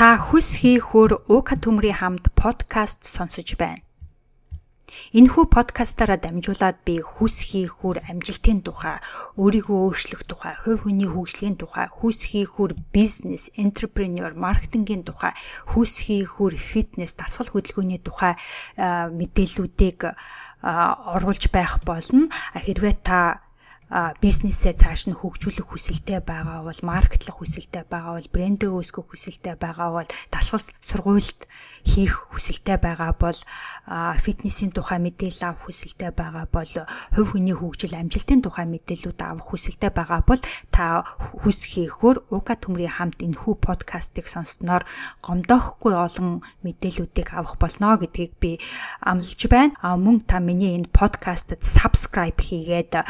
Та хүс хийхүр Ука төмрийн хамт подкаст сонсож байна. Энэхүү подкастаараа дамжуулаад би хүс хийхүр амжилтын тухай, өөрийгөө өөрчлөх тухай, хувь хүний хөгжлийн тухай, хүс хийхүр бизнес, энтерпренеур, маркетингийн тухай, хүс хийхүр фитнес, дасгал хөдөлгөөний тухай мэдээллүүдийг оруулж байх болно. Хэрвээ та бизнесээ цааш нь хөгжүүлэх хүсэлтэй байгаа бол маркетлох хүсэлтэй байгаа бол брэндээ үүсгэх хүсэлтэй байгаа бол талхал сургуульд хийх хүсэлтэй байгаа бол фитнесийн тухай мэдээлэл авах хүсэлтэй байгаа бол хувь хүний хөгжил амжилтын тухай мэдээллүүд авах хүсэлтэй байгаа бол та хүс хийхөөр ука төмрийн хамт энэхүү подкастыг сонссноор гомдоохгүй олон мэдээллүүдийг авах болно гэдгийг би амлаж байна. Мөн та миний энэ подкастт subscribe хийгээд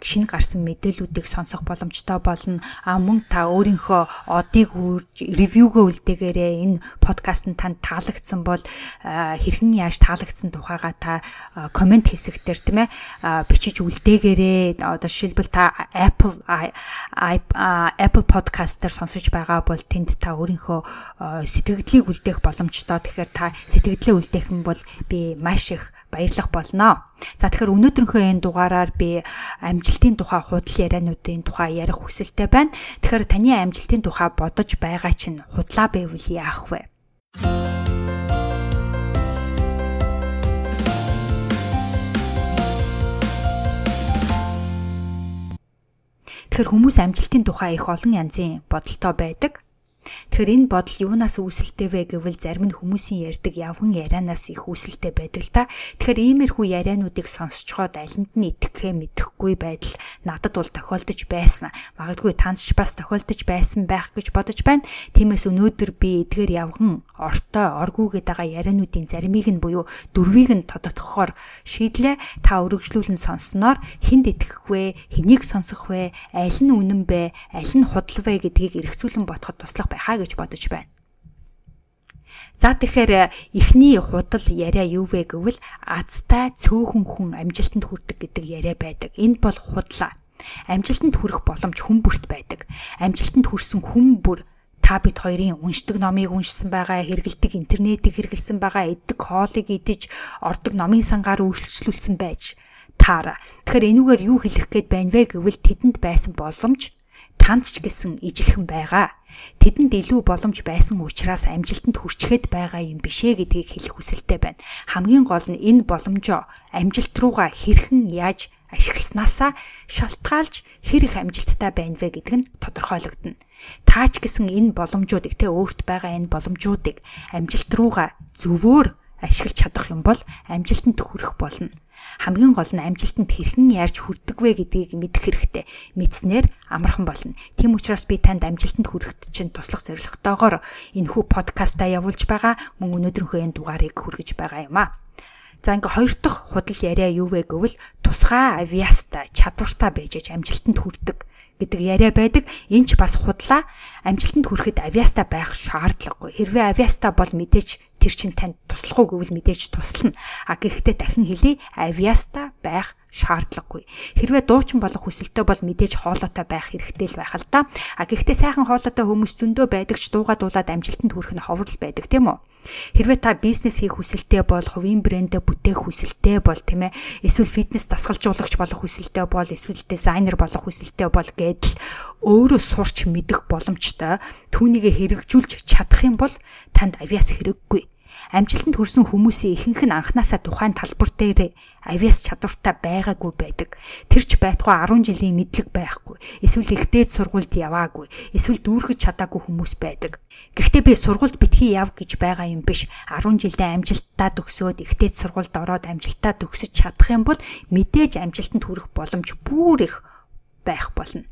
шинэ гарсан мэдээллүүдийг сонсох боломжтой болно. А мөн та өөрийнхөө одыг ревюгээ үлдээгээрээ энэ подкаст нь танд таалагдсан бол хэрхэн яаж таалагдсан тухайга та комент хэсэгтэр тийм ээ бичиж үлдээгээрээ одоо жишээлбэл та Apple Apple podcast дээр сонсож байгаа бол тэнд та өөрийнхөө сэтгэгдлийг үлдээх боломжтой. Тэгэхээр та сэтгэгдлээ үлдээх юм бол би маш их баярлах болно. За тэгэхээр өнөөдрийнхөө энэ дугаараар би амжилтын тухай худал яриануудын тухай ярих хүсэлтэй байна. Тэгэхээр таны амжилтын тухай бодож байгаа чинь худлаа байвал яах вэ? Тэгэхээр хүмүүс амжилтын тухай их олон янзын бодолтой байдаг. Тэгэхээр энэ бодол юунаас үүсэлтэй вэ гэвэл зарим нь хүмүүсийн ярьдаг явган ярианаас их үүсэлтэй байдаг л та. Тэгэхээр иймэрхүү яриануудыг сонсцоход алинд нь итгэхээ мэдэхгүй байдал надад бол тохиолдож байсан. Магадгүй танд ч бас тохиолдож байсан байх гэж бодож байна. Тиймээс өнөөдөр би эдгээр явган ортой оргуугээд байгаа яриануудын заримыг нь буюу дөрвийг нь тодотгохоор шийдлээ. Та өргөжлүүлэн сонсноор хүнд итгэх вэ, хэнийг сонсох вэ, аль нь үнэн бэ, аль нь худал вэ гэдгийг эргцүүлэн бодоход туслах байхаа гэж бодож байна. За тэгэхээр эхний худал яриа юу вэ гэвэл азтай цөөхөн хүн амжилтанд хүрдэг гэдэг яриа байдаг. Энэ бол худлаа. Амжилтанд хүрэх боломж хүн бүрт байдаг. Амжилтанд хүрсэн хүн бүр та бид хоёрын уншдаг номыг уншсан байгаа, хэрэгэлдэг интернетийг хэрэгэлсэн байгаа, иддэг хоолыг идэж, ордог номын сангаар үйлчлүүлсэн байж таараа. Тэгэхээр энүүгээр юу хэлэх гээд байна вэ гэвэл тэдэнд байсан боломж танд ч гэсэн ижилхэн байгаа. Тэдэнд илүү боломж байсан учраас амжилтанд хүрчихэд байгаа юм бишээ гэдгийг хэлэх хүсэлтэй байна. Хамгийн гол нь энэ боломжоо амжилт руугаа хэрхэн яаж ашигласнасаа шалтгаалж хэр их амжилттай байна вэ гэдэг нь тодорхойлогдно. Таач гэсэн энэ боломжуудыг тэ өөрт байгаа энэ боломжуудыг амжилт руугаа зөвөр ашиглаж чадах юм бол амжилтанд хүрэх болно хамгийн гол нь амжилтанд хэрхэн яаж хүрдэг вэ гэдгийг мэдэх хэрэгтэй. Мэдснээр амархан болно. Тийм учраас би танд амжилтанд хүрэхэд чинь туслах зорилготойгоор энэхүү подкастаа явуулж байгаа. Мөн өнөөдрийнхөө энэ дугаарыг хүргэж байгаа юм аа. За ингээ хоёр дахь худал яриа юу вэ гэвэл тусгай авиаста чадвартай байж амжилтанд хүрдэг гэдэг яриа байдаг. Энэ ч бас худлаа амжилтанд хүрэхэд авиаста байх шаардлагагүй. Хэрвээ авиаста бол мэдээж тэр чин танд туслах уу гэвэл мэдээж туслана. А гэхдээ дахин хэлий авиаста байх шаардлагагүй. Хэрвээ дуучин болох хүсэлтэй бол мэдээж хоолойтой байх хэрэгтэй л байх л да. А гэхдээ сайхан хоолойтой хүмүүс зөндөө байдаг ч дууга дуулаад амжилтанд хүрэх нь ховрол байдаг тийм үү? Хэрвээ та бизнес хийх хүсэлтэй бол, хувийн брэндээ бүтээх хүсэлтэй бол тийм ээ, эсвэл фитнес дасгалжуулагч болох хүсэлтэй бол, эсвэл дизайнер болох хүсэлтэй бол гэдэл өөрөө сурч мэдэх боломжтой түүнийг хэрэгжүүлж чадах юм бол танд авиас хэрэггүй амжилтанд хүрсэн хүмүүсийн ихэнх нь анханасаа тухайн талбар дээр авиас чадвартай байгаагүй байдаг. Тэр ч байтугай 10 жилийн мэдлэг байхгүй. Эсвэл ихтэй сургуульд яваагүй. Эсвэл дүүргэж чадаагүй хүмүүс байдаг. Гэхдээ би сургуульд битгий яв гэж байгаа юм биш. 10 жилийн амжилттай төгсөөд ихтэй сургуульд ороод амжилттай төгсөж чадах юм бол мэдээж амжилтанд хүрэх боломж бүр их байх болно.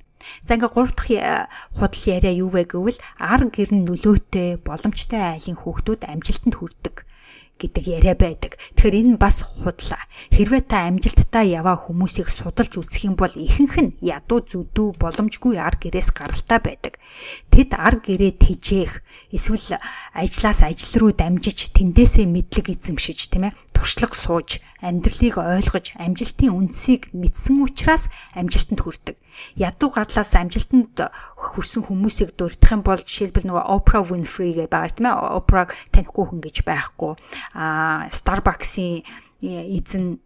За ингээ 3 дахь э, худал яриа юу вэ гэвэл ар гэрн нөлөөтэй боломжтой айлын хүүхдүүд амжилтанд хүрдэг гэдэг яриа байдаг. Тэгэхээр энэ бас худлаа. Хэрвээ та амжилттай яваа хүмүүсийг судалж үзэх юм бол ихэнх нь ядуу зүдүү боломжгүй ар гэрээс гаралтай байдаг. Тэд ар гэрээ тижээх, эсвэл ажлаас ажил руу дамжиж тэндээсээ мэдлэг эзэмшиж, тийм ээ, туршлага сууж, амьдралыг ойлгож, амжилтын үндсийг мэдсэн учраас амжилтанд хүрдэг. Ядуу гарлаас амжилтанд хүрсэн хүмүүсийг дурдах юм бол жишээлбэл нөгөө Oprah Winfrey гэж байгаа тийм ээ. Oprah танихгүй хүн гэж байхгүй. Аа Starbucks-ийн эзэн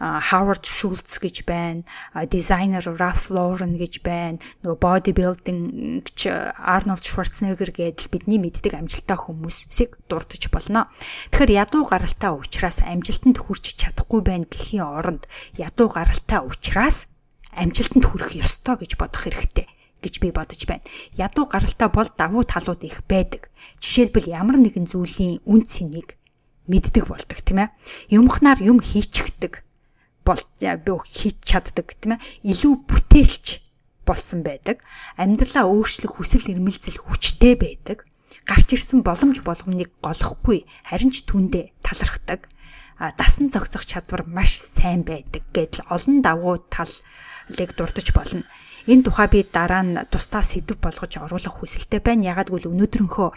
Howard Schultz гэж байна. Дизайнер Ralph Lauren гэж байна. Нөгөө bodybuilding гэж Arnold Schwarzenegger гэдэл бидний мэддэг амжилттай хүмүүсийг дурдж болно. Тэгэхээр ядуу гаралтай учраас амжилтанд хүрч чадахгүй байна гэхийн оронд ядуу гаралтай учраас амжилтанд хүрэх ёстой гэж бодох хэрэгтэй гэж би бодож байна. Ядуу гаралтай бол давуу талууд их байдаг. Жишээлбэл ямар нэгэн зүйлийн үн цэнийг мэддэг болдог тийм ээ. Юмхнаар юм хийчихдэг бол хийж чаддаг тийм ээ. Илүү бүтээлч болсон байдаг. Амьдралаа өөрчлөх хүсэл эрмэлзэл хүчтэй байдаг. Гарч ирсэн боломж болгоныг голохгүй харин ч түндэ талархдаг. Дасан зогсох чадвар маш сайн байдаг гэдэл олон давуу талыг дурдж болно. Энэ тухай би дараа нь тусдаа сэдв болгож оруулах хүсэлтэй байна. Ягаад гэвэл өнөөдрийнхөө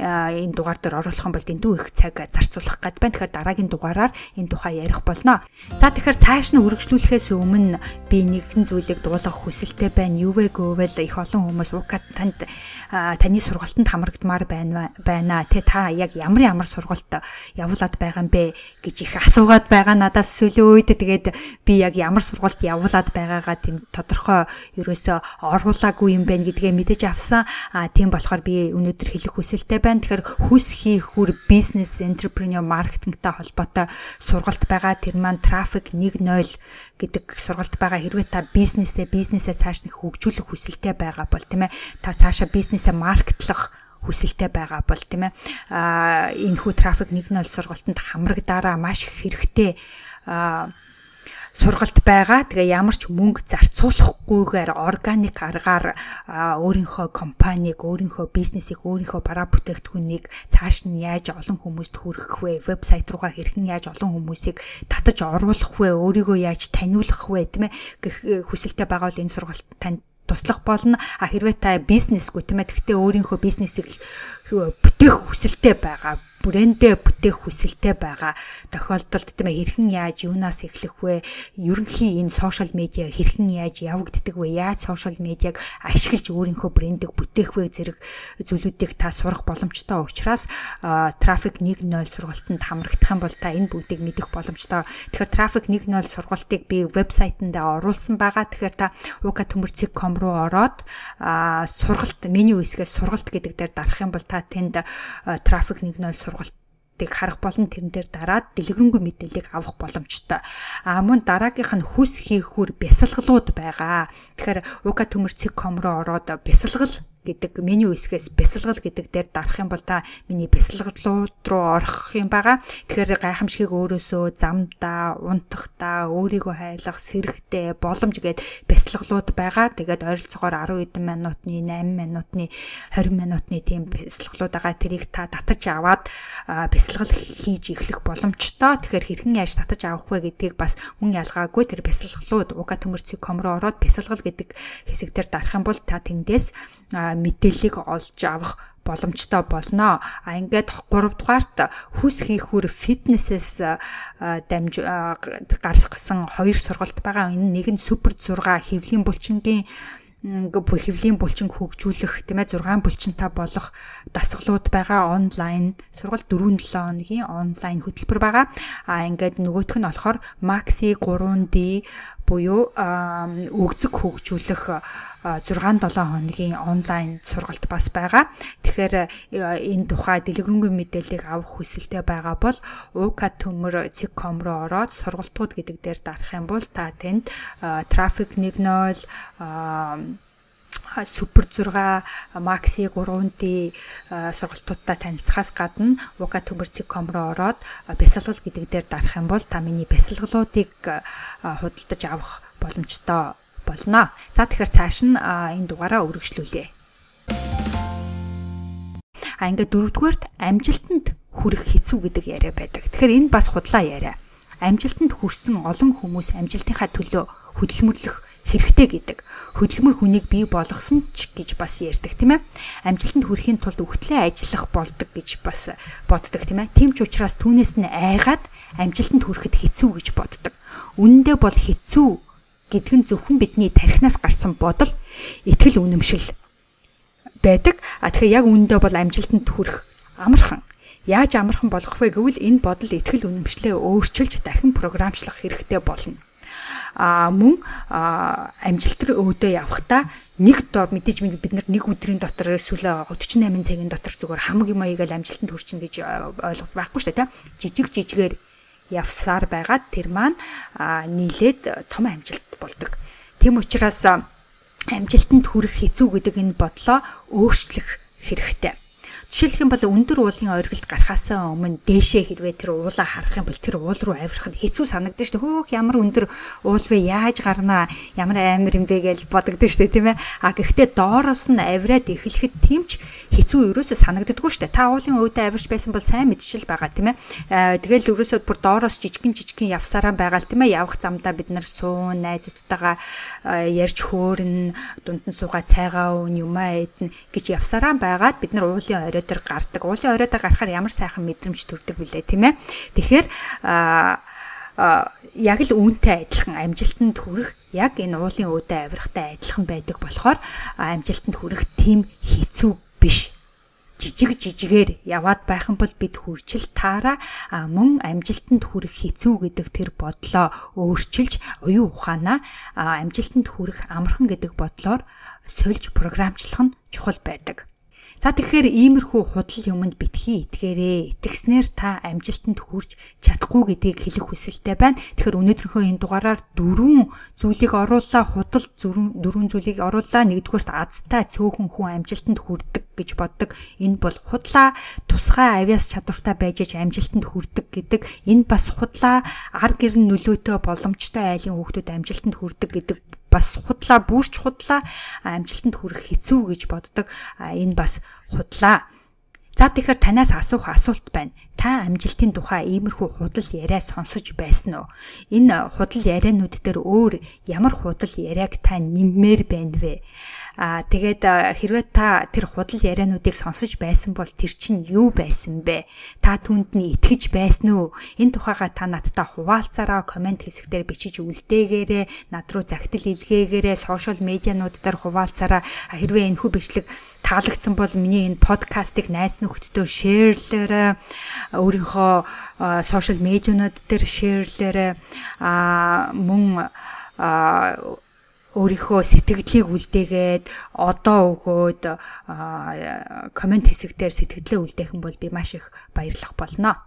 энэ дугаар дээр оруулах юм бол дэндүү их цаг зарцуулах гээд байна. Тэгэхээр дараагийн дугаараар энэ тухай ярих болно. За тэгэхээр цааш нь үргэлжлүүлэхээс өмнө би нэгэн зүйлийг дуулах хүсэлтэй байна. Юу вэ гэвэл их олон хүмүүс УКА танд таны сургалтанд хамрагдмаар байна байна. Тэ та яг ямар ямар сургалт явуулаад байгаа юм бэ гэж их асуугаад байгаа надаас сүүлийн үед тэгээд би яг ямар сургалт явуулаад байгаагаа тийм тодорхой ерөөсөө оруулаагүй юм байна гэдгээ мэдэж авсан. А тийм болохоор би өнөөдөр хэлэх хүсэлтэй байна. Тэгэхээр хүс хийх хүр бизнес entrepreneur маркетингтэй холбоотой сургалт байгаа. Тэр маань traffic 1.0 гэдэг сургалт байгаа. Хэрвээ та бизнесээ бизнесээ цааш нэг хөгжүүлэх хүсэлтэй байгаа бол тийм ээ та цаашаа бизнесээ маркетлах хүсэлтэй байгаа бол тийм ээ а энэ хүү трафик 1.0 сургалтанд хамрагдаараа маш хэрэгтэй а сургалт байгаа. Тэгээ ямар ч мөнгө зарцуулахгүйгээр органик аргаар өөрийнхөө компанийг, өөрийнхөө бизнесийг, өөрийнхөө бараа бүтээгдэхүүнийг цааш нь яаж олон хүмүүст хүргэх вэ? Вебсайт руугаа хэрхэн яаж олон хүмүүсийг татаж оруулах вэ? Өөрийгөө яаж таниулах вэ? Тийм ээ гэх хүсэлтэй байгаа бол энэ сургалт танд туслах болно. А хэрвээ та бизнесгүй тийм ээ тэгтээ өөрийнхөө бизнесийг бүтээх хүсэлтэй байгаа брэндээ бүтээх хүсэлтэй байгаа тохиолдолд тийм хэрхэн яаж юунаас эхлэх вэ? Ерөнхий энэ сошиал медиа хэрхэн яаж явагддаг вэ? Яаж сошиал медиаг ашиглаж өөрийнхөө брендийг бүтээх вэ зэрэг зүйлүүдийг та сурах боломжтой учраас трафик 1.0 сургалтанд хамрагдах юм бол та энэ бүгдийг мэдэх боломжтой. Тэгэхээр трафик 1.0 сургалтыг би вебсайтанда оруулсан байгаа. Тэгэхээр та uka.com руу ороод сургалт меню хэсгээс сургалт гэдэг дээр дарах юм бол та тэнд трафик 1.0 сургалт сургалтыг харах болон тэрэн дээр дараад дэлгэрэнгүй мэдээллийг авах боломжтой. А мөн дараагийнх нь хүс хийх хүр бясалгалууд байгаа. Тэгэхээр uka.com руу ороод бясалгал гэдэг меню хэсгээс бясалгал гэдэг дээр дарах юм бол та миний бясалгалууд руу орох юм байгаа. Тэгэхээр гайхамшигыг өөрөөсөө замдаа, унтахдаа, өөрийгөө хайрлах, сэрэгтэй, боломж гээд бясалгалууд байгаа. Тэгээд ойролцоогоор 10 хэдэн минутны, 8 минутны, 20 минутны тийм бясалгалууд байгаа. Тэрийг та татаж аваад бясалгал хийж эхлэх боломжтой. Тэгэхээр хэрхэн яаж татаж авах вэ гэдгийг бас мөн ялгаагүй тэр бясалгалууд уга төмөрцөг.com руу ороод бясалгал гэдэг хэсэг дээр дарах юм бол та тэндээс мэдээллийг олж авах боломжтой болно. А ингээд 3 дугаарт хүс хийх үр фитнесээс дамж гаргасан хоёр сургалт байгаа. Энэ нэг нь супер 6 хэвлийн булчингийн хэвлийн булчин хөгжүүлэх тийм ээ 6 булчинтай болох дасгалууд байгаа онлайн сургалт 4-7 хоногийн онлайн хөтөлбөр байгаа. А ингээд нөгөөх нь болохоор Maxi 3D буюу өгзөг хөгжүүлэх 6-7 хоногийн онлайн сургалт бас байгаа. Тэгэхээр энэ тухай дэлгэрэнгүй мэдээллийг авах хүсэлтэй байгаа бол уука төмөр цэг.com руу ороод сургалтууд гэдэг дээр дарах юм бол та тэнд трафик 1.0 супер 6 макси 3D сургалтуудтай танилцахаас гадна ука төмөрцөг.com руу ороод бясалгал гэдэг дээр дарах юм бол та миний бясалгалуудыг худалдаж авах боломжтой болно. За тэгэхээр цааш нь энэ дугаараа үргэлжлүүлье. А ингээд дөрөвдүгээрт амжилтанд хүрэх хэцүү гэдэг яриа байдаг. Тэгэхээр энэ бас худлаа яриа. Амжилтанд хүрсэн олон хүмүүс амжилтынхаа төлөө хөдөлмөрлөх хэрэгтэй гэдэг. Хөдөлмөр хүнийг бий болгосон ч гэж бас ярьдаг тийм ээ. Амжилтанд хүрэхийн тулд өгтлээ ажиллах болдог гэж бас боддог тийм ээ. Тийм ч учраас түүнээс нь айгаад амжилтанд хүрэхэд хэцүү гэж боддог. Үнэндээ бол хэцүү гэдг нь зөвхөн бидний тархинаас гарсан бодол, итгэл үнэмшил байдаг. А тэгэхээр яг үнэндээ бол амжилтанд хүрэх амархан. Яаж амархан болгох вэ гэвэл энэ бодол итгэл үнэмшлээ өөрчилж дахин програмчлах хэрэгтэй болно. Мөн амжилт руу өөдөө явахдаа нэг дор мэдээж бид нар нэг өдрийн дотор эсвэл 48 цагийн дотор зүгээр хамаг юм аягаал амжилтанд хүрчин гэж ойлгох байхгүй шүү дээ. Жижиг жижигээр явсаар байгаад тэр маань нийлээд том амжилт болдог. Тэм учраас амжилтанд хүрэх хэцүү гэдэг энэ бодлоо өөрчлөх хэрэгтэй. Жишээлх юм бол өндөр уулын оргилд гарахаас өмнө дээшээ хэрвээ тэр уулаа харах юм бол тэр уул руу авирах нь хэцүү санагдаж шүү. Хөөх ямар өндөр уул вэ? Яаж гарнаа? Ямар амир юм бэ гэж бодогдсон шүү, тийм ээ. А гэхдээ доороос нь авираад эхлэхэд тэмч хэцүү ерөөсөө санагддаггүй шүү. Та уулын өвдө авирч байсан бол сайн мэдчил байгаа, тийм ээ. Тэгэл ерөөсөө бүр доороос жижигэн жижигэн явсараа байгаа л тийм ээ. Явах замдаа бид нар суун, найзуудтайгаа ярьж хөөрн, дунд нь суугаа цайгаа өн юмаа эдэн гэж явсараа байгаад бид нар уулын орой дээр гардаг. Уулын орой дээр гарахаар ямар сайхан мэдрэмж төрдөг вүлээ тийм ээ. Тэгэхээр яг л үүнтэй адилхан амжилтанд хүрэх яг энэ уулын өөдөө авирахтай адилхан байдаг болохоор амжилтанд хүрэх тийм хэцүү биш жижиг жижигээр яваад байх юм бол бид хүрчил таараа мөн амжилтанд хүрэх хэцүү гэдэг тэр бодлоо өөрчилж оюун ухаанаа амжилтанд хүрэх амархан гэдэг бодлоор сольж програмчлах нь чухал байдаг. За тэгэхээр иймэрхүү худал юмд битгий итгээрээ. Итгэснээр та амжилтанд хүрч чадахгүй гэдгийг хэлэх хүсэлтэй байна. Тэгэхээр өнөөдрийнхөө энэ дугаараар дөрвөн зүйлийг оруулаа, худал дөрвөн зүйлийг оруулаа. Нэгдүгээрт азтай цөөхөн хүн амжилтанд хүрдэг гэж боддог. Энэ бол худлаа тусгай авиас чадвартай байж амжилтанд хүрдэг гэдэг. Энэ бас худлаа ар гэрн нөлөөтэй боломжтой айлын хүүхдүүд амжилтанд хүрдэг гэдэг бас худлаа бүрч худлаа амжилтанд хүрэх хэцүү гэж боддог. Энэ бас худлаа. За тэгэхээр танаас асуух асуулт байна. Та амжилтын тухай иймэрхүү худал яриа сонсож байсан уу? Энэ худал яриануд дээр өөр ямар худал яриаг та нэммээр байна вэ? Аа тэгээд хэрвээ та тэр худал яриануудыг сонсож байсан бол тэр чинь юу байсан бэ? Та түнд нь итгэж байсан уу? Энэ тухайга та надтай хуваалцаараа комент хэсгээр бичиж үлдээгээрээ, над руу загтал илгээгээрээ, сошиал медианууд дээр хуваалцаараа хэрвээ энэ хүү бичлэг таалагдсан бол миний энэ подкастыг найз нөхдөдөө шеэрлээрэй. Өөрийнхөө сошиал медианууд дээр шеэрлээрэй. Аа мөн өөрийнхөө сэтгэлдлийг үлдээгээд одоо өгөөд комент хэсэг дээр сэтгэлдээ үлдээх юм бол би маш их баярлах болно.